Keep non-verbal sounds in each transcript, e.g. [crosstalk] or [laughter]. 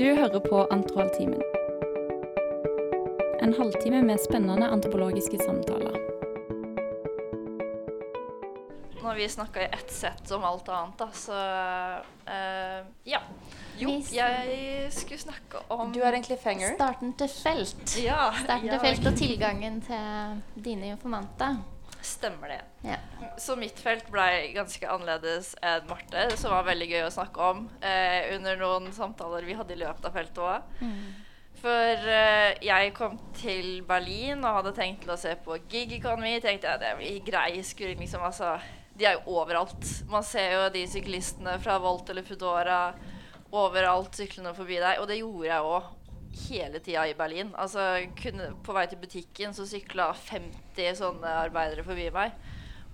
Du hører på Antroaltimen. En halvtime med spennende antropologiske samtaler. Når vi snakka i ett sett om alt annet, da, så uh, Ja. Jo, jeg skulle snakke om Du er en cliffhanger. Starten til felt. Ja, Starten ja, til felt og tilgangen til dine informanter. Stemmer det. Ja. Så mitt felt ble ganske annerledes enn Marte, som var veldig gøy å snakke om eh, under noen samtaler vi hadde i løpet av feltet òg. For eh, jeg kom til Berlin og hadde tenkt til å se på gig economy. Tenkte jeg det blir grei skuring, liksom. Altså, de er jo overalt. Man ser jo de syklistene fra Volt eller Foodora overalt syklende forbi deg. Og det gjorde jeg òg hele tida i Berlin. Altså, kunne, på vei til butikken så sykla 50 sånne arbeidere forbi meg.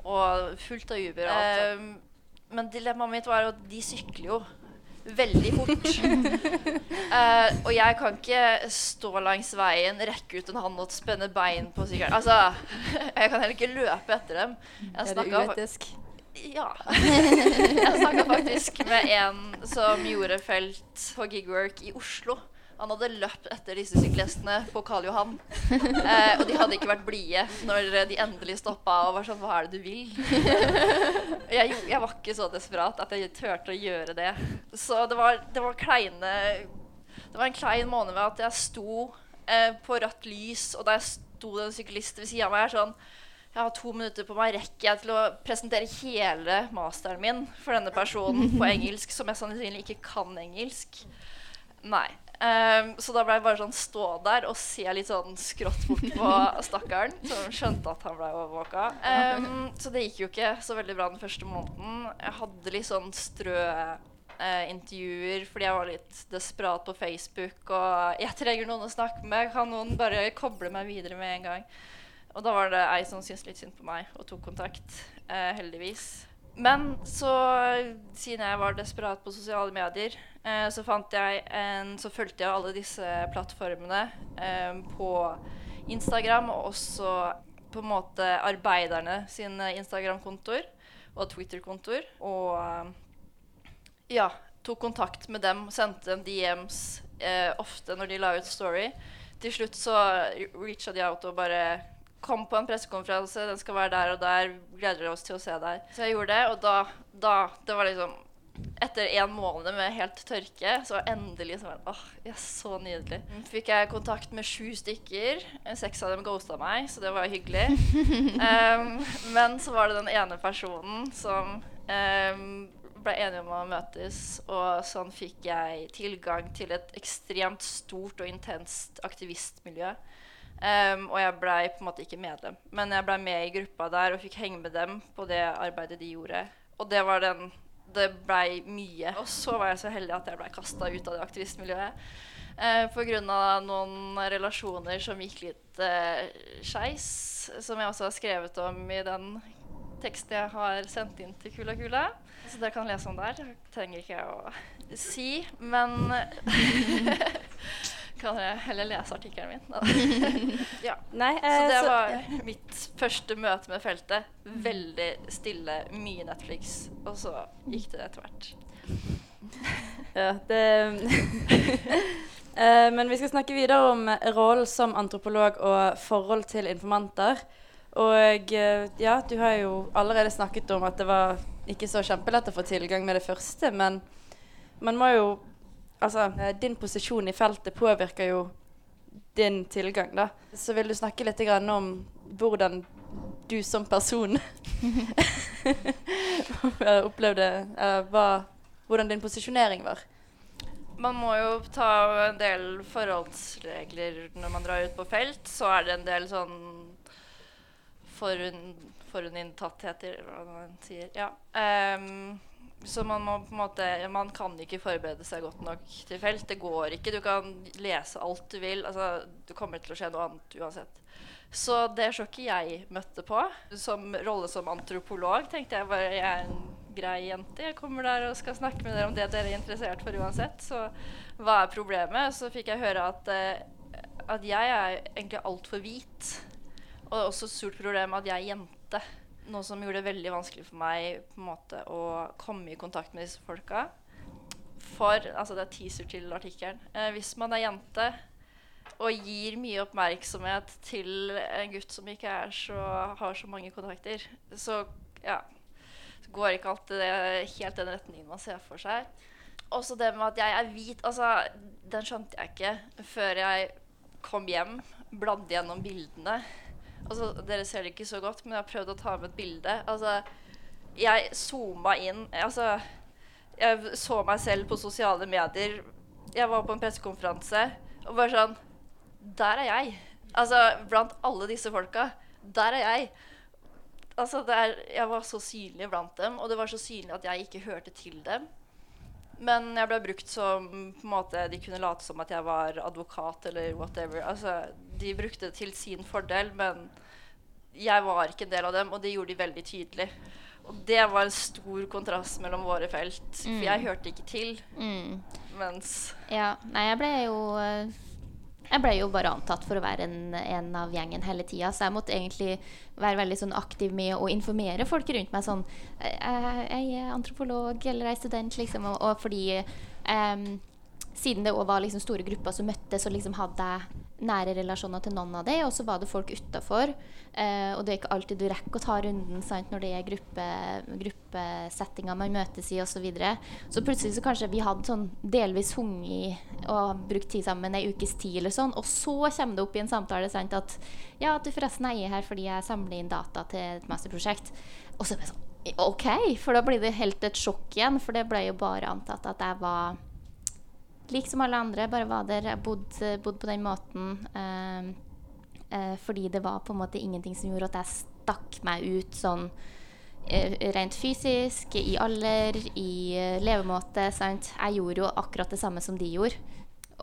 Og fullt av Uber. Eh, men dilemmaet mitt var at de sykler jo veldig fort. [laughs] Eh, og jeg kan ikke stå langs veien, rekke ut en hånd og spenne bein på sykkelen. Altså, [laughs] jeg kan heller ikke løpe etter dem. Jeg Er det uetisk? ja. [laughs] Jeg snakka faktisk med en som gjorde felt på gigwork i Oslo. Han hadde løpt etter disse syklistene på Karl Johan. Eh, og de hadde ikke vært blide når de endelig stoppa og var sånn Hva er det du vil? jeg, jeg var ikke så desperat at jeg turte å gjøre det. Så det var, det var kleine Det var en klein måned ved at jeg sto eh, på rødt lys, og jeg sto det en syklist ved siden av meg, sånn jeg har to minutter på meg. Rekker jeg til å presentere hele masteren min for denne personen på engelsk, som jeg sannsynlig ikke kan engelsk? Nei. Ehm, så da ble jeg bare sånn stå der og se litt sånn skrått bort på [laughs] stakkaren, som skjønte at han ble overvåka. Um, så det gikk jo ikke så veldig bra den første måneden. Jeg hadde litt sånn strø eh, intervjuer fordi jeg var litt desperat på Facebook. Og jeg trenger noen å snakke med. Kan noen bare koble meg videre med en gang? Og da var det ei som syntes litt synd på meg og tok kontakt. Eh, heldigvis. Men så, siden jeg var desperat på sosiale medier, eh, så fant jeg en Så fulgte jeg alle disse plattformene eh, på Instagram, og også på en måte arbeiderne sine Instagram-kontoer og Twitter-kontoer. Og eh, ja, tok kontakt med dem, sendte dem DMs eh, ofte når de la ut story. Til slutt så reacha de out og bare Kom på en pressekonferanse, den skal være der og der. Gleder oss til å se deg. Så jeg gjorde det, og da, da Det var liksom Etter en måned med helt tørke, så endelig så var det åh, yes, så nydelig. Fikk jeg kontakt med sju stykker. Seks av dem ghosta meg, så det var hyggelig. [laughs] um, men så var det den ene personen som um, ble enige om å møtes, og sånn fikk jeg tilgang til et ekstremt stort og intenst aktivistmiljø. Um, og jeg blei på en måte ikke medlem, men jeg blei med i gruppa der og fikk henge med dem på det arbeidet de gjorde. Og det var den Det blei mye. Og så var jeg så heldig at jeg blei kasta ut av det aktivistmiljøet. Eh, Pga. noen relasjoner som gikk litt eh, skeis, som jeg også har skrevet om i den teksten jeg har sendt inn til Kula Kula. Så dere kan lese om der. Det trenger ikke jeg å si, men [laughs] [laughs] kan jeg heller lese artikkelen min. [laughs] ja. Nei, Så eh, det så- var mitt første møte med feltet. Veldig stille, mye Netflix. Og så gikk det etter hvert. Ja, det [laughs] Eh, Men vi skal snakke videre om rollen som antropolog og forhold til informanter. Og eh, ja, du har jo allerede snakket om at det var ikke så kjempelett å få tilgang med det første, men man må jo Altså, eh, din posisjon i feltet påvirker jo din tilgang, da. Så vil du snakke litt om hvordan du som person [laughs] opplevde uh, hva, Hvordan din posisjonering var. Man må jo ta en del forholdsregler når man drar ut på felt. Så er det en del sånn forun, hva man sier. Ja. Ehm, så man må på en måte Man kan ikke forberede seg godt nok til felt. Det går ikke. Du kan lese alt du vil. Altså, det kommer til å skje noe annet uansett. Så det sjokket jeg møtte på, som rolle som antropolog, tenkte jeg bare jeg er en grei jente. Jeg kommer der og skal snakke med dere om det dere er interessert for uansett. Så hva er problemet? Så fikk jeg høre at, eh, at jeg er egentlig altfor hvit. Og det er også et stort problem at jeg er jente. Noe som gjorde det veldig vanskelig for meg på en måte å komme i kontakt med disse folka. for Altså, det er teaser til artikkelen. Eh, hvis man er jente og gir mye oppmerksomhet til en gutt som ikke er så, har så mange kontakter, så ja, går ikke alltid det helt den retningen man ser for seg. Også det med at jeg er hvit, altså, den skjønte jeg ikke før jeg kom hjem, bladde gjennom bildene. Altså, dere ser det ikke så godt, men jeg har prøvd å ta med et bilde. Altså, jeg zooma inn Altså, jeg så meg selv på sosiale medier. Jeg var på en pressekonferanse og bare sånn Der er jeg. Altså, blant alle disse folka. Der er jeg. Altså, er, jeg var så synlig blant dem, og det var så synlig at jeg ikke hørte til dem. Men jeg ble brukt som på en måte, De kunne late som at jeg var advokat eller whatever. Altså, de brukte det til sin fordel, men jeg var ikke en del av dem, og det gjorde de veldig tydelig. Og det var en stor kontrast mellom våre felt, for jeg hørte ikke til. Mm. Mens Ja. Nei, jeg ble jo eh, Jeg ble jo bare antatt for å være en, en av gjengen hele tida, så jeg måtte egentlig være veldig sånn aktiv med å informere folk rundt meg sånn Jeg, Jeg er antropolog eller jeg er student, liksom, og, og fordi em, siden det òg var liksom store grupper som møttes, så liksom hadde nære relasjoner til noen av dem, og så var det folk utafor. Eh, og det er ikke alltid du rekker å ta runden sant, når det er gruppe, gruppesettinger man møtes i osv. Så, så plutselig så kanskje vi hadde sånn delvis hunget og brukt tid sammen ei ukes tid, eller sånn, og så kommer det opp i en samtale sant, at ja, at du forresten eier her fordi jeg samler inn data til et masterprosjekt. Og så er det sånn OK, for da blir det helt et sjokk igjen, for det ble jo bare antatt at jeg var lik som alle andre, bare var der. Jeg bodde, bodde på den måten. Eh, eh, fordi det var på en måte ingenting som gjorde at jeg stakk meg ut sånn eh, rent fysisk, i alder, i eh, levemåte. Sant? Jeg gjorde jo akkurat det samme som de gjorde.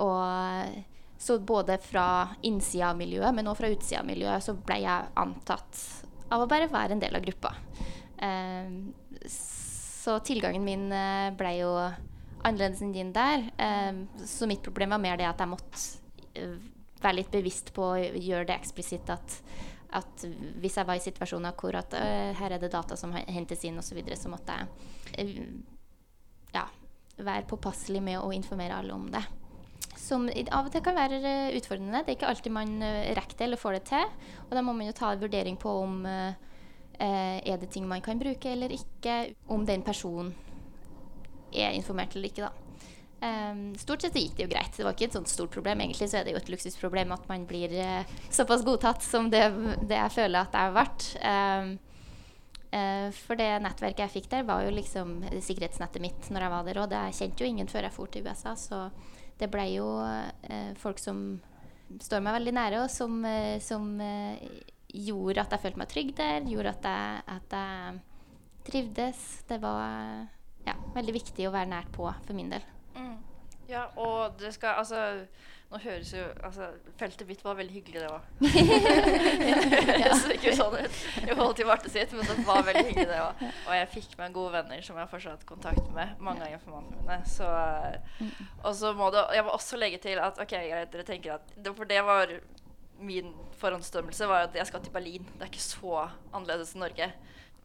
Og så både fra innsida av miljøet, men også fra utsida av miljøet, så ble jeg antatt av å bare være en del av gruppa. Eh, så tilgangen min eh, ble jo annerledes enn din der. Eh, så mitt problem var mer det at jeg måtte eh, være litt bevisst på å gjøre det eksplisitt at, at hvis jeg var i situasjoner hvor at her er det data som hentes inn osv., så, videre, så måtte jeg øh, ja, være påpasselig med å informere alle om det. Som av og til kan være øh, utfordrende. Det er ikke alltid man rekker det eller får det til. Og da må man jo ta en vurdering på om eh, er det ting man kan bruke eller ikke. Om den personen er informert eller ikke, da. Um, stort sett gikk det jo greit. Det var ikke et sånt stort problem. Egentlig så er det jo et luksusproblem at man blir uh, såpass godtatt som det, det jeg føler at jeg har vært. Um, uh, for det nettverket jeg fikk der, var jo liksom sikkerhetsnettet mitt når jeg var der. Og jeg kjente jo ingen før jeg dro til USA, så det ble jo uh, folk som står meg veldig nære, og som, som gjorde at jeg følte meg trygg der, gjorde at jeg, at jeg trivdes. Det var ja, veldig viktig å være nært på for min del. Mm. Ja, og det skal Altså, nå høres jo Altså, feltet mitt var veldig hyggelig, det òg. [laughs] det høres ikke sånn ut i forhold til Marte sitt, men det var veldig hyggelig, det òg. Og jeg fikk meg gode venner som jeg fortsatt kontakt med, mange av informantene mine. Så Og så må det Jeg må også legge til at OK, greit, dere tenker at For det var min forhåndsdømmelse var at jeg skal til Berlin. Det er ikke så annerledes enn Norge.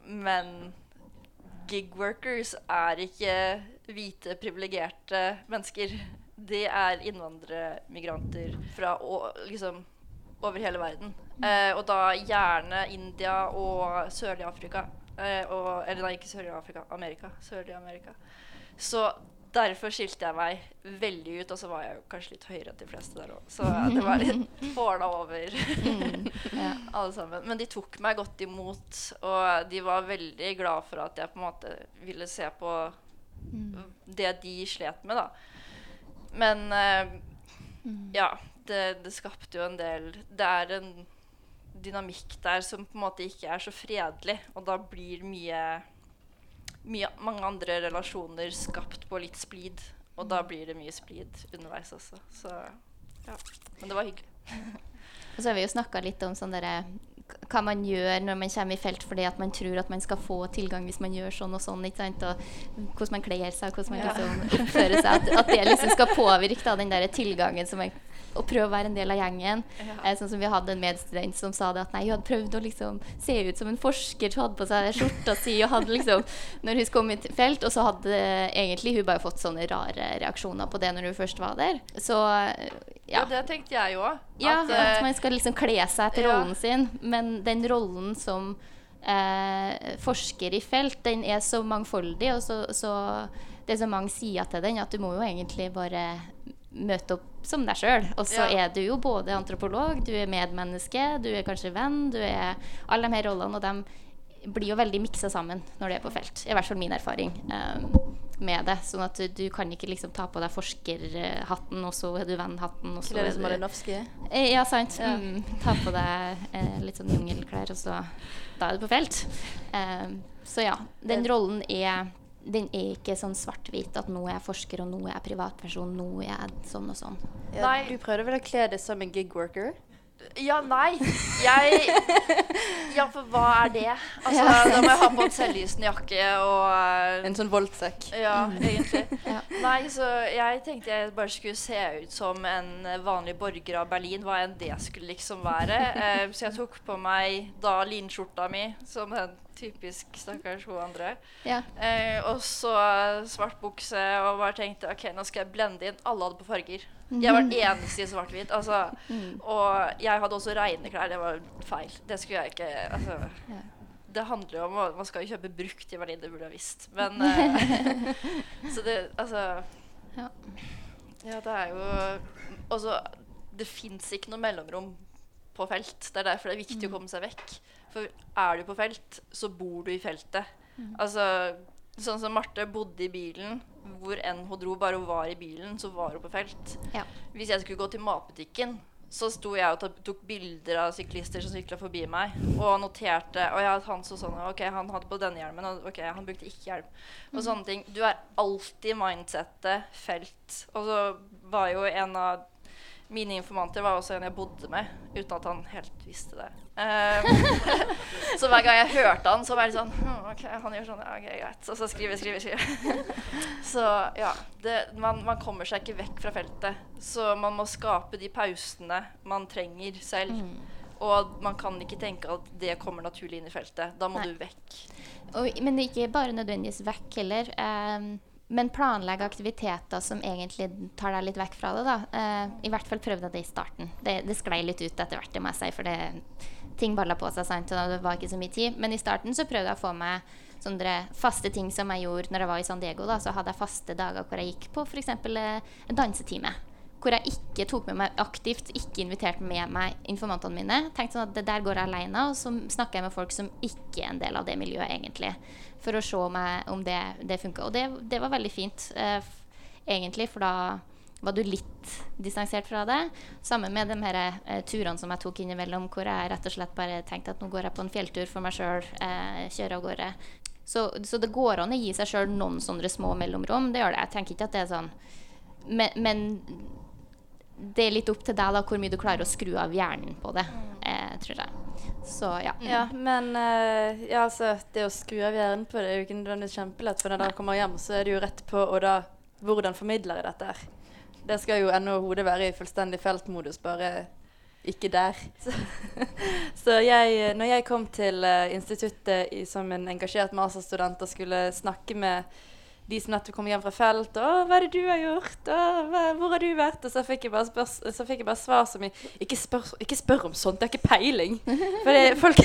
Men gigworkers er ikke hvite, privilegerte mennesker. Det er innvandrermigranter fra liksom over hele verden. Eh, og da gjerne India og Sørlige Afrika. Eh, og, eller nei, ikke Sørlige Afrika, Amerika. Sørlige Amerika. Så derfor skilte jeg meg veldig ut, og så var jeg jo kanskje litt høyere enn de fleste der òg. Så det var litt [laughs] fåla over [laughs] alle sammen. Men de tok meg godt imot, og de var veldig glad for at jeg på en måte ville se på det de slet med, da. Men uh, ja, det, det skapte jo en del Det er en dynamikk der som på en måte ikke er så fredelig, og da blir mye, mye mange andre relasjoner skapt på litt splid. Og da blir det mye splid underveis også. Så ja. Men det var hyggelig. [laughs] Og så har vi jo snakka litt om sånn derre hva man gjør når man kommer i felt fordi at man tror at man skal få tilgang hvis man gjør sånn og sånn. ikke sant? Og hvordan man kler seg, hvordan man Ja. liksom [laughs] oppfører seg. At, at det liksom skal påvirke da, den der tilgangen som man og prøve å være en del av gjengen. Ja. Eh, sånn som Vi hadde en medstudent som sa det at nei, hun hadde prøvd å liksom se ut som en forsker. Hun hadde på seg skjorta si og hadde liksom [laughs] Når hun kom i felt, og så hadde egentlig hun bare fått sånne rare reaksjoner på det når hun først var der. Så eh, Ja, ja. det tenkte jeg òg. Ja, at, at eh, man skal liksom kle seg etter ja. rollen sin. Men den rollen som eh, forsker i felt, den er så mangfoldig, og så, så det er så mange sider til den, at du må jo egentlig bare møte opp som deg sjøl. Og så Ja. er du jo både antropolog, du er medmenneske, du er kanskje venn, du er alle de her rollene, og de blir jo veldig miksa sammen når du er på felt. I hvert fall min erfaring um, med det. Sånn at du, kan ikke liksom ta på deg forskerhatten, og så er du venn-hatten, og så Klær som Malinowski? Eh, Ja, sant. Ja. Mm. Ta på deg eh, litt sånn jungelklær, og så Da er du på felt. Um, så ja, den rollen er den er ikke sånn svart-hvit at nå er jeg forsker, og nå er jeg privatperson, nå er jeg sånn og sånn. Ja, Nei. Du prøvde vel å kle deg som en gig worker? Ja, nei. Jeg Ja, for hva er det? Altså, Da må jeg ha på en selvlysende jakke og eh, En sånn voltsekk? Ja, egentlig. [laughs] Ja. Nei, så jeg tenkte jeg bare skulle se ut som en vanlig borger av Berlin, hva enn det skulle liksom være. Eh, så jeg tok på meg da linskjorta mi, som en typisk stakkars hun andre. Ja. Eh, og så svart bukse, og bare tenkte ok, nå skal jeg blende inn. Alle hadde på farger. Jeg var den eneste i svart-hvit. Altså, og jeg hadde også regneklær. Det var feil. Det skulle jeg ikke altså, Ja. Det handler jo om at Man skal jo kjøpe brukt i Berlin, det burde jeg visst. Men [laughs] eh, Så det Altså Ja. Ja, det er jo Altså, det fins ikke noe mellomrom på felt. Det er derfor det er viktig å komme seg vekk. For er du på felt, så bor du i feltet. Altså, sånn som Marte bodde i bilen. Hvor enn hun dro, bare hun var i bilen, så var hun på felt. Ja. Hvis jeg skulle gå til matbutikken, så sto jeg og tok bilder av syklister som sykla forbi meg, og noterte Og ja, han så sånn Ok, han hadde på denne hjelmen, og ok, han brukte ikke hjelm. Og sånne ting. Du er alltid mindsettet felt. Og så var jo en av mine informanter var også en jeg bodde med, uten at han helt visste det. Um, [laughs] [laughs] så hver gang jeg hørte han, så var jeg litt sånn hm, OK, han gjør sånn. Ja, ok, greit. Og så skriver, skriver, skriver. [laughs] så ja. Det, man, man kommer seg ikke vekk fra feltet. Så man må skape de pausene man trenger selv. Og man kan ikke tenke at det kommer naturlig inn i feltet. Da må Nei. du vekk. Og, men ikke bare nødvendigvis vekk heller. ehm, men planlegge aktiviteter som egentlig tar deg litt vekk fra det. da. Eh, I hvert fall prøvde jeg det i starten. Det, det sklei litt ut etter hvert, det må jeg si, for det, ting balla på seg. sant? Og det var ikke så mye tid. Men i starten så prøvde jeg å få meg sånne faste ting som jeg gjorde når jeg var i San Diego. da, Så hadde jeg faste dager hvor jeg gikk på f.eks. en dansetime. Hvor jeg ikke tok med meg aktivt, ikke inviterte med meg informantene mine. Tenkte sånn at det der går jeg alene, og så snakker jeg med folk som ikke er en del av det miljøet, egentlig. For å se om, om det, det funka. Og det, det var veldig fint, eh, egentlig, for da var du litt distansert fra det. Sammen med de her eh, turene som jeg tok innimellom, hvor jeg rett og slett bare tenkte at nå går jeg på en fjelltur for meg sjøl, eh, kjører av gårde. Så, så det går an å gi seg sjøl noen sånne små mellomrom. Det gjør det. Jeg tenker ikke at det er sånn men, men det er litt opp til deg da hvor mye du klarer å skru av hjernen på det, eh, tror jeg. Så ja. Ja, men uh, ja, altså, det å skru av hjernen på det er jo ikke nødvendigvis kjempelett. For når dere kommer hjem, så er det jo rett på og da Hvordan formidler jeg dette her? Det skal jo ennå hodet være i fullstendig feltmodus, bare ikke der. Så, [laughs] så jeg, når jeg kom til uh, instituttet i, som en engasjert masterstudent og skulle snakke med de som nettopp kom hjem fra felt. 'Å, hva er det du har gjort? Å, hva, hvor har du vært?' Og så fikk jeg bare, spørs, så fikk jeg bare svar som i ikke spør, 'Ikke spør om sånt, det er ikke peiling'. [laughs] For det, folk,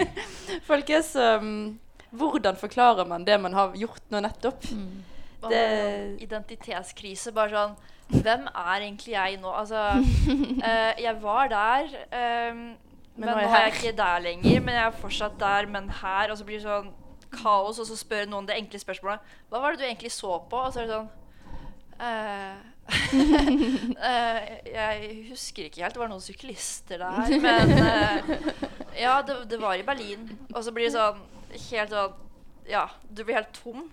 [laughs] folk er så mm, Hvordan forklarer man det man har gjort nå nettopp? Mm. Det- identitetskrise. Bare sånn Hvem er egentlig jeg nå? Altså [laughs] eh, Jeg var der, ehm, men, nå er jeg nå er jeg ikke der lenger. Men jeg er fortsatt der, men her. Og så blir det sånn kaos, og så spør noen det enkle spørsmålet Hva var det du egentlig så på? Og så er det sånn eh, [laughs] Jeg husker ikke helt. Det var noen syklister der. Men uh, ja, det, det var i Berlin. Og så blir det sånn helt sånn Ja, du blir helt tom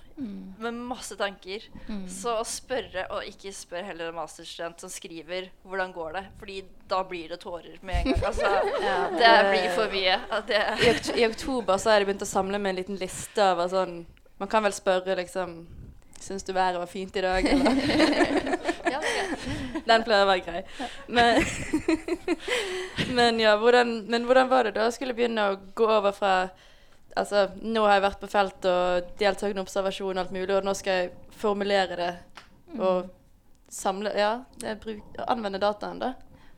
med masse tanker. Så å spørre, og ikke spør heller en masterstudent som skriver 'Hvordan går det?' Fordi da blir det tårer med en gang. Altså, [laughs] det blir for mye. Det, I, okt I oktober så har jeg begynt å samle med en liten liste over sånn Man kan vel spørre liksom Syns du været var fint i dag, [laughs] eller? ja, det er. Den pleier å være grei. Men, [laughs] men ja, hvordan, men hvordan var det da å skulle begynne å gå over fra Altså, nå har jeg vært på felt og deltakende observasjon og alt mulig, og nå skal jeg formulere det og samle Ja, bruk, anvende dataen, da.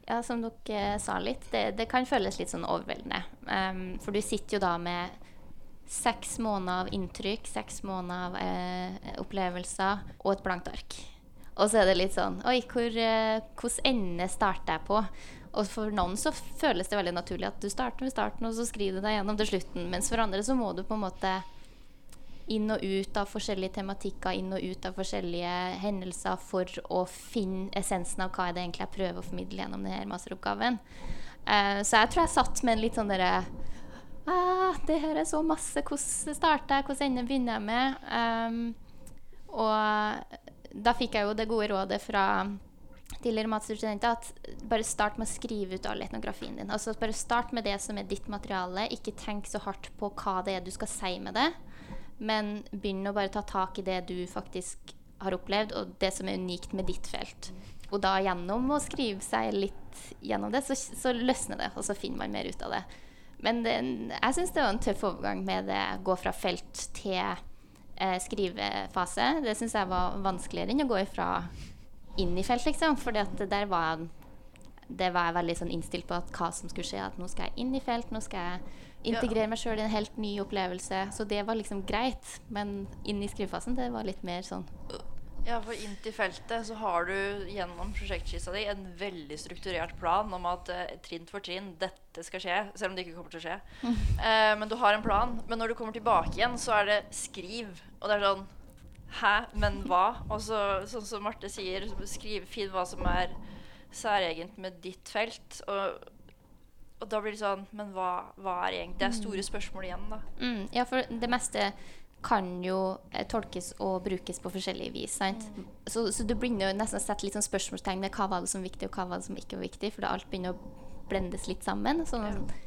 Ja, som dere eh, sa litt, det, det kan føles litt sånn overveldende. Um, for du sitter jo da med seks måneder av inntrykk, seks måneder av eh, opplevelser og et blankt ark. Og så er det litt sånn Oi, hvor, eh, hvordan ende starter jeg på? Og for noen så føles det veldig naturlig at du starter med starten, og så skriver du deg gjennom til slutten. Mens for andre så må du på en måte inn og ut av forskjellige tematikker, inn og ut av forskjellige hendelser for å finne essensen av hva er det egentlig jeg prøver å formidle gjennom denne masteroppgaven. Eh, så jeg tror jeg satt med en litt sånn derre ah, Det her er så masse. Hvordan starter jeg? Hvordan ender begynner jeg med? Um, og da fikk jeg jo det gode rådet fra tidligere masterstudenter at bare start med å skrive ut all etnografien din. Altså Bare start med det som er ditt materiale. Ikke tenk så hardt på hva det er du skal si med det, men begynn å bare ta tak i det du faktisk har opplevd, og det som er unikt med ditt felt. Og da gjennom å skrive seg litt gjennom det, så, så løsner det, og så finner man mer ut av det. Men det, jeg syns det var en tøff overgang med det gå fra felt til eh, skrivefase. Det syns jeg var vanskeligere enn å gå ifra inn i felt, liksom. For der var jeg, det var jeg veldig sånn innstilt på at hva som skulle skje. At nå skal jeg inn i felt, nå skal jeg integrere meg sjøl i en helt ny opplevelse. Så det var liksom greit. Men inn i skrivefasen, det var litt mer sånn Ja, for inn til feltet så har du gjennom prosjektskissa di en veldig strukturert plan om at eh, trinn for trinn dette skal skje, selv om det ikke kommer til å skje. [laughs] Eh, men du har en plan. Men når du kommer tilbake igjen, så er det skriv. Og det er sånn Hæ? Men hva? Og så, sånn som Marte sier, skriv, fint hva som er særegent med ditt felt. Og, og da blir det sånn Men hva, hva er egentlig Det er store spørsmål igjen, da. Mm, ja, for det meste kan jo eh, tolkes og brukes på forskjellige vis. sant? Så, så du begynner jo nesten å sette litt sånn spørsmålstegn ved hva var det som var viktig, og hva var det som ikke var viktig, for da alt begynner å blendes litt sammen. Sånn, ja,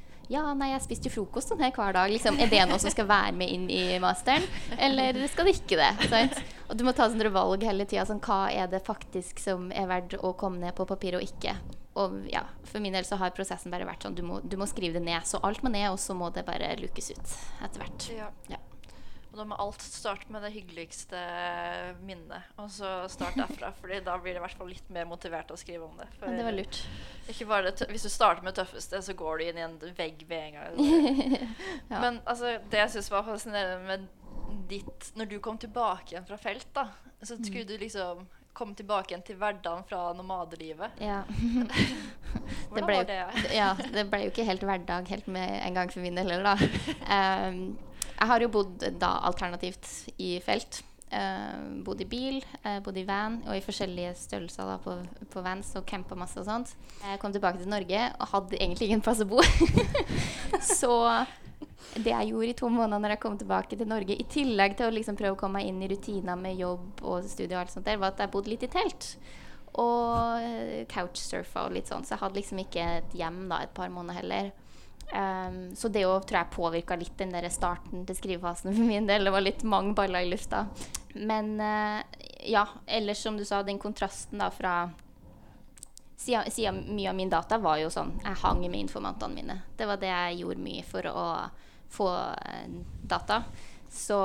nei, jeg spiste jo frokost sånn her hver dag. Liksom. Er det noe som skal være med inn i masteren, eller skal det ikke det? Sant? Og du må ta sånne valg hele tida. Sånn, hva er det faktisk som er verdt å komme ned på papir og ikke? Og ja, For min del så har prosessen bare vært sånn du må, du må skrive det ned. Så alt må ned, og så må det bare lukes ut etter hvert. Ja. Ja. Og da må alt starte med det hyggeligste minnet, og så start derfra. [laughs] Fordi da blir det i hvert fall litt mer motivert å skrive om det. For Men det var lurt. Ikke bare det hvis du starter med det tøffeste, så går du inn i en vegg med en gang. [laughs] Ja. Men altså, det jeg syns var fascinerende med ditt Når du kom tilbake igjen fra felt, da, så Mm. skulle du liksom komme tilbake igjen til hverdagen fra nomadelivet. Ja. [laughs] Hvordan ble var det? ja, det ble jo ikke helt hverdag helt med en gang for min del heller, da. Ehm, jeg har jo bodd da alternativt i felt. Uh, bodd i bil, uh, bodd i van og i forskjellige størrelser da, på, på vans og campa masse og sånt. Jeg kom tilbake til Norge og hadde egentlig ingen plass å bo. [laughs] Så det jeg gjorde i to måneder når jeg kom tilbake til Norge, i tillegg til å liksom prøve å komme meg inn i rutiner med jobb og studie, og alt sånt der, var at jeg bodde litt i telt. Og eh, couchsurfa og litt sånn. Så jeg hadde liksom ikke et hjem da et par måneder heller. Um, så det òg tror jeg påvirka litt den der starten til skrivefasen for min del. Det var litt mange baller i lufta. Men uh, ja, ellers som du sa, den kontrasten da fra siden, siden mye av min data var jo sånn Jeg hang med informantene mine. Det var det jeg gjorde mye for å få eh, data. Så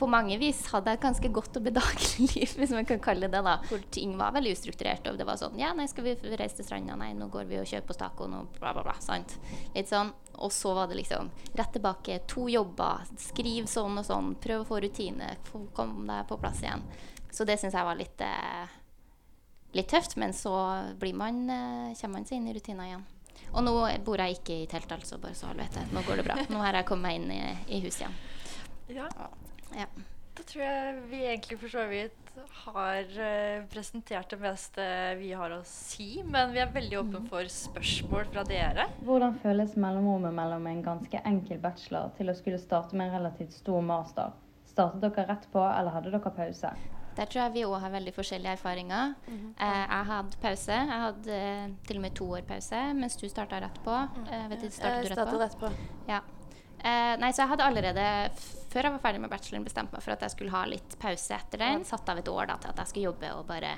på mange vis hadde jeg et ganske godt og bedagelig [laughs] liv, hvis man kan kalle det da Hvor ting var veldig ustrukturert. Og det var sånn Ja, nei, skal vi reise til stranda? Nei, nå går vi og kjøper oss taco. Nå bla, bla, bla. Sant? Litt sånn. Og så var det liksom rett tilbake. To jobber. Skriv sånn og sånn. Prøv å få rutine. Få- Kom deg på plass igjen. Så det syns jeg var litt eh, litt tøft, men så blir man, eh, kommer man seg inn i rutiner igjen. Og nå bor jeg ikke i telt, altså, bare så alle vet det. Nå går det bra. Nå har jeg kommet meg inn i, i huset igjen. Ja, Ja. da tror jeg vi egentlig for så vidt har eh, presentert det meste vi har å si. Men vi er veldig åpne for spørsmål fra dere. Hvordan føles mellomrommet mellom en ganske enkel bachelor til å skulle starte med en relativt stor master? Startet dere rett på, eller hadde dere pause? Der tror jeg vi òg har veldig forskjellige erfaringer. eh, jeg hadde pause. Jeg hadde eh, til og med to år pause, mens du starta rett på. Eh, vet du, startet du rett på? rett på. Ja. Eh, nei, så jeg hadde allerede, før jeg var ferdig med bacheloren, bestemte meg for at jeg skulle ha litt pause etter den. Satt av et år da, til at jeg skulle jobbe og bare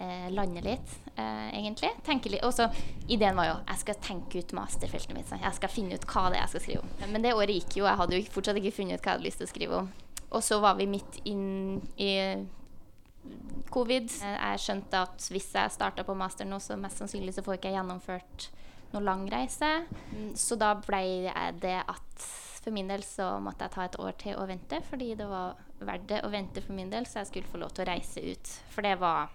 eh, lande litt, eh, egentlig. Tenke litt. Og så ideen var jo jeg skal tenke ut masterfeltet mitt. sånn. Jeg skal finne ut hva det er jeg skal skrive om. Men det året gikk jo. Jeg hadde jo fortsatt ikke funnet ut hva jeg hadde lyst til å skrive om. Og så var vi midt inn i covid. Jeg skjønte at hvis jeg starta på master nå, så mest sannsynlig så får ikke jeg gjennomført noe lang reise. Mm, Så da ble det at for min del så måtte jeg ta et år til å vente, fordi det var verdt det å vente for min del, så jeg skulle få lov til å reise ut. For det var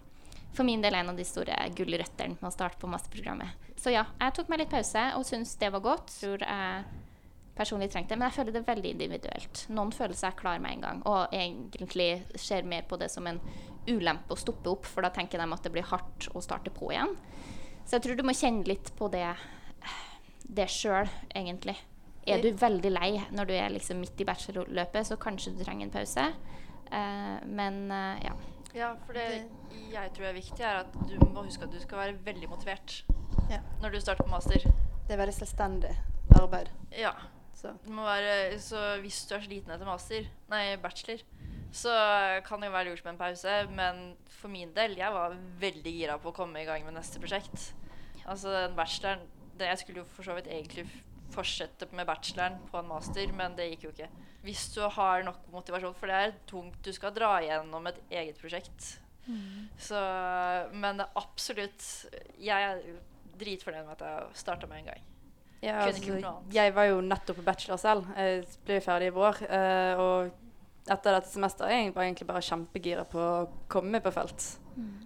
for min del en av de store gulrøttene med å starte på masterprogrammet. Så ja, jeg tok meg litt pause og syntes det var godt. Tror jeg personlig trengte det. Men jeg føler det veldig individuelt. Noen føler seg klar med en gang, og egentlig ser mer på det som en ulempe å stoppe opp, for da tenker de at det blir hardt å starte på igjen. Så jeg tror du må kjenne litt på det, det sjøl, egentlig. Er du veldig lei når du er liksom midt i bachelorløpet, så kanskje du trenger en pause. Uh, men uh, ja. Ja, for det jeg tror er viktig, er at du må huske at du skal være veldig motivert Ja. når du starter på master. Det er veldig selvstendig arbeid. Ja. Så være, så hvis du er sliten etter master, nei, bachelor, så kan det jo være lurt med en pause. Men for min del, jeg var veldig gira på å komme i gang med neste prosjekt. Altså den bacheloren det, Jeg skulle jo for så vidt egentlig fortsette med bacheloren på en master, men det gikk jo ikke. Hvis du har nok motivasjon, for det er tungt. Du skal dra gjennom et eget prosjekt. Så, men absolutt Jeg er dritfornøyd med at jeg starta med en gang. Ja, altså, jeg var jo nettopp på bachelor selv. Jeg ble ferdig i vår. eh, og etter dette semesteret jeg var jeg egentlig bare kjempegira på å komme på felt.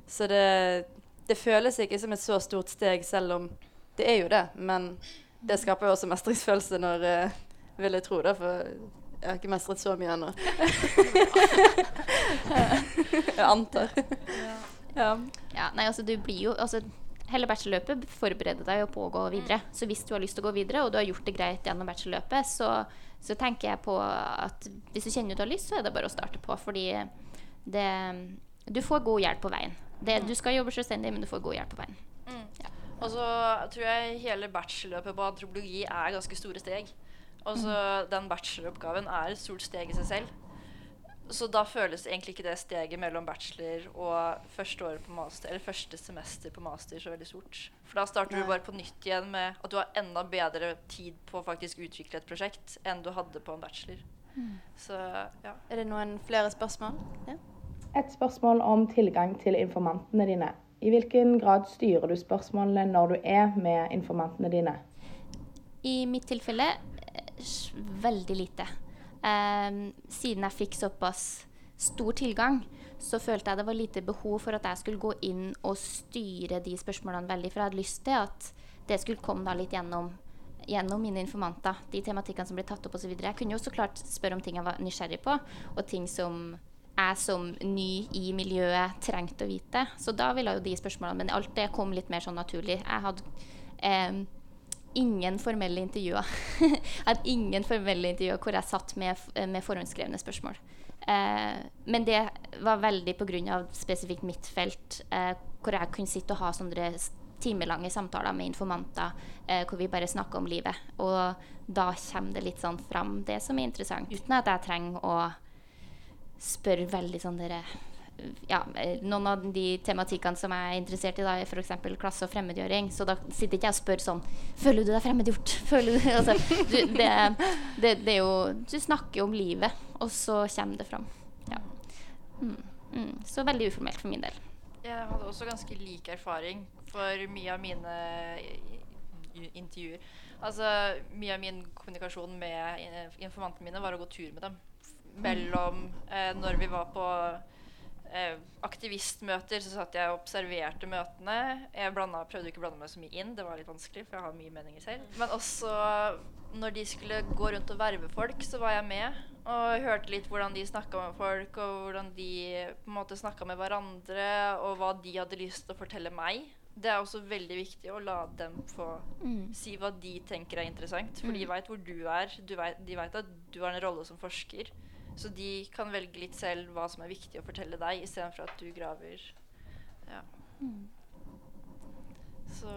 Så det, det føles ikke som et så stort steg, selv om det er jo det. Men det skaper jo også mestringsfølelse når uh, Vil jeg tro, da, for jeg har ikke mestret så mye ennå. [laughs] jeg antar. Ja. Ja, nei, altså du blir jo altså, Hele bachelorløpet forbereder deg jo på å gå videre. Så hvis du har lyst til å gå videre, og du har gjort det greit gjennom bachelorløpet, så, så tenker jeg på at hvis du kjenner du har lyst, så er det bare å starte på. Fordi det Du får god hjelp på veien. Det, du skal jobbe selvstendig, men du får god hjelp på veien. Og så tror jeg hele bachelorløpet på antropologi er ganske store steg. Og så den bacheloroppgaven er et stort steg i seg selv. Så da føles egentlig ikke det steget mellom bachelor og første året på master, eller første semester på master så veldig stort. For da starter Nei. du bare på nytt igjen med at du har enda bedre tid på å faktisk utvikle et prosjekt enn du hadde på en bachelor. Så ja. Er det noen flere spørsmål? Ja. Et spørsmål om tilgang til informantene dine. I hvilken grad styrer du spørsmålene når du er med informantene dine? I mitt tilfelle eh, veldig lite. Ehm, siden jeg fikk såpass stor tilgang, så følte jeg det var lite behov for at jeg skulle gå inn og styre de spørsmålene veldig. For jeg hadde lyst til at det skulle komme litt gjennom, gjennom mine informanter. De tematikkene som ble tatt opp osv. Jeg kunne jo så klart spørre om ting jeg var nysgjerrig på, og ting som jeg som ny i miljøet trengte å vite. Så da ville jo de spørsmålene Men alt det kom litt mer sånn naturlig. Jeg hadde eh, ingen formelle intervjuer. [laughs] jeg hadde ingen formelle intervjuer hvor jeg satt med, med forhåndsskrevne spørsmål. Eh, men det var veldig pga. spesifikt mitt felt, eh, hvor jeg kunne sitte og ha sånne timelange samtaler med informanter eh, hvor vi bare snakker om livet. Og da kommer det litt sånn fram det som er interessant, uten at jeg trenger å spørre veldig sånn dere ja, eh, noen av de tematikkene som jeg er interessert i, da, er f.eks. klasse og fremmedgjøring. Så da sitter ikke jeg og spør sånn Føler du deg fremmedgjort? [laughs] Føler du altså, du, det, det, det er jo Du snakker om livet, og så kommer det fram. Ja. Mm, mm. Så veldig uformelt for min del. Jeg hadde også ganske lik erfaring for mye av mine intervjuer. Altså, mye av min kommunikasjon med informantene mine var å gå tur med dem. Mellom eh, Når vi var på eh, aktivistmøter, så satt jeg og observerte møtene. Jeg blanda, prøvde ikke å blande meg så mye inn, det var litt vanskelig, for jeg har mye meninger selv. Men også når de skulle gå rundt og verve folk, så var jeg med. Og hørte litt hvordan de snakka med folk, og hvordan de på en måte snakka med hverandre, og hva de hadde lyst til å fortelle meg. Det er også veldig viktig å la dem få Mm. si hva de tenker er interessant. For de veit hvor du er. Du vet, de veit at du har en rolle som forsker. Så de kan velge litt selv hva som er viktig å fortelle deg, istedenfor at du graver. Ja. Så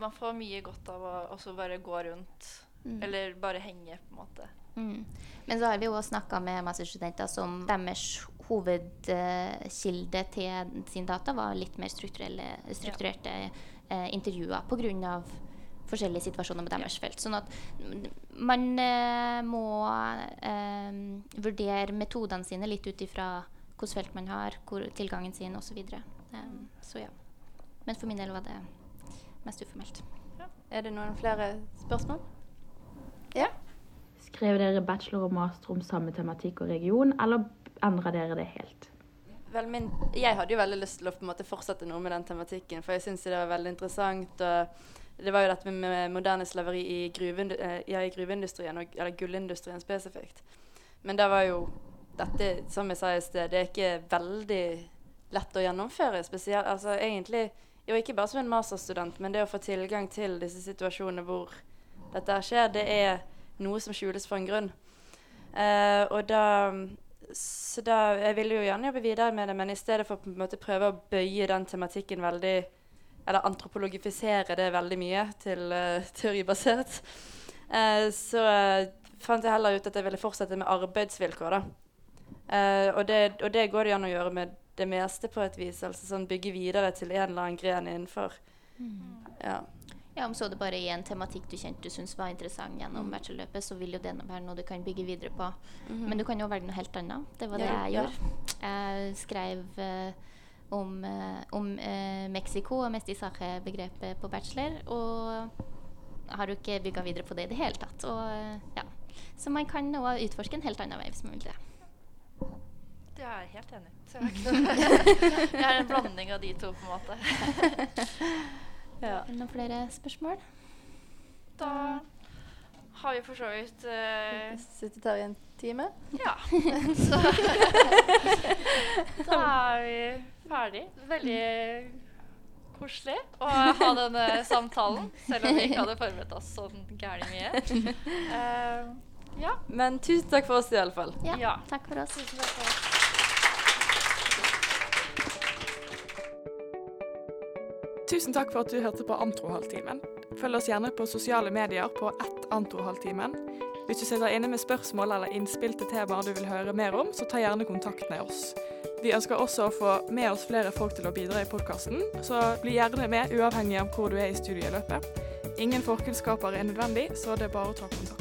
man får mye godt av å også bare gå rundt. Eller bare henge, på en måte. Mm. Men så har vi jo også snakka med masterstudenter som deres hovedkilde til sin data var litt mer strukturerte ja. eh, intervjuer pga. Forskjellige situasjoner med deres felt. Sånn at man eh, må eh, vurdere metodene sine litt ut ifra hvilket felt man har, hvor tilgangen sin osv. Um, så ja. Men for min del var det mest uformelt. Er det noen flere spørsmål? Ja? Skrev dere bachelor og master om samme tematikk og region, eller endra dere det helt? Vel, min, jeg hadde jo veldig lyst til å på en måte fortsette noe med den tematikken, for jeg syns det var veldig interessant. og Det var jo dette med, moderne slaveri i, gruvindu, eh, ja, i gruveindustrien, og, eller gullindustrien spesifikt. Men det var jo dette, som jeg sa i sted, det er ikke veldig lett å gjennomføre. spesielt, altså egentlig, jo Ikke bare som en masterstudent, men det å få tilgang til disse situasjonene hvor dette skjer, det er noe som skjules for en grunn. Uh, og da så da, Jeg ville jo gjerne jobbe videre med det, men i stedet for på en måte prøve å bøye den tematikken veldig Eller antropologifisere det veldig mye til uh, teoribasert, uh, så uh, fant jeg heller ut at jeg ville fortsette med arbeidsvilkår. da. Og det, og, det, går det an å gjøre med det meste på et vis. altså sånn Bygge videre til en eller annen gren innenfor. Mm. Ja. Ja, Om så det bare er en tematikk du kjente du syntes var interessant gjennom mm. bachelorløpet, så vil jo det være noe du kan bygge videre på. Mm -hmm. Men du kan jo velge noe helt annet. Det var det jeg gjorde. Jeg skrev uh, om, uh, om uh, Mexico og mestizaje-begrepet på bachelor, og har jo ikke bygga videre på det i det hele tatt. Og, ja. Så man kan nå utforske en helt annen vei hvis man vil det. Det er jeg helt enig i. Det [laughs] er en blanding av de to, på en måte. [laughs] Ja. Noen flere spørsmål? Da har vi for så vidt uh, Sittet her i en time? Ja. [laughs] Så da er vi ferdig. Veldig koselig å [laughs] ha denne samtalen, selv om vi ikke hadde forberedt oss sånn gærent mye. Uh, [laughs] ja. Men tusen takk for oss i alle fall. Ja, ja. takk for oss. Tusen takk for oss. Tusen takk for at du hørte på Antrohalvtimen. Følg oss gjerne på sosiale medier på ett Antrohalvtimen. Hvis du sitter inne med spørsmål eller innspill til temaer du vil høre mer om, så ta gjerne kontakt med oss. Vi ønsker også å få med oss flere folk til å bidra i podkasten, så bli gjerne med uavhengig av hvor du er i studieløpet. Ingen forkunnskaper er nødvendig, så det er bare å ta kontakt.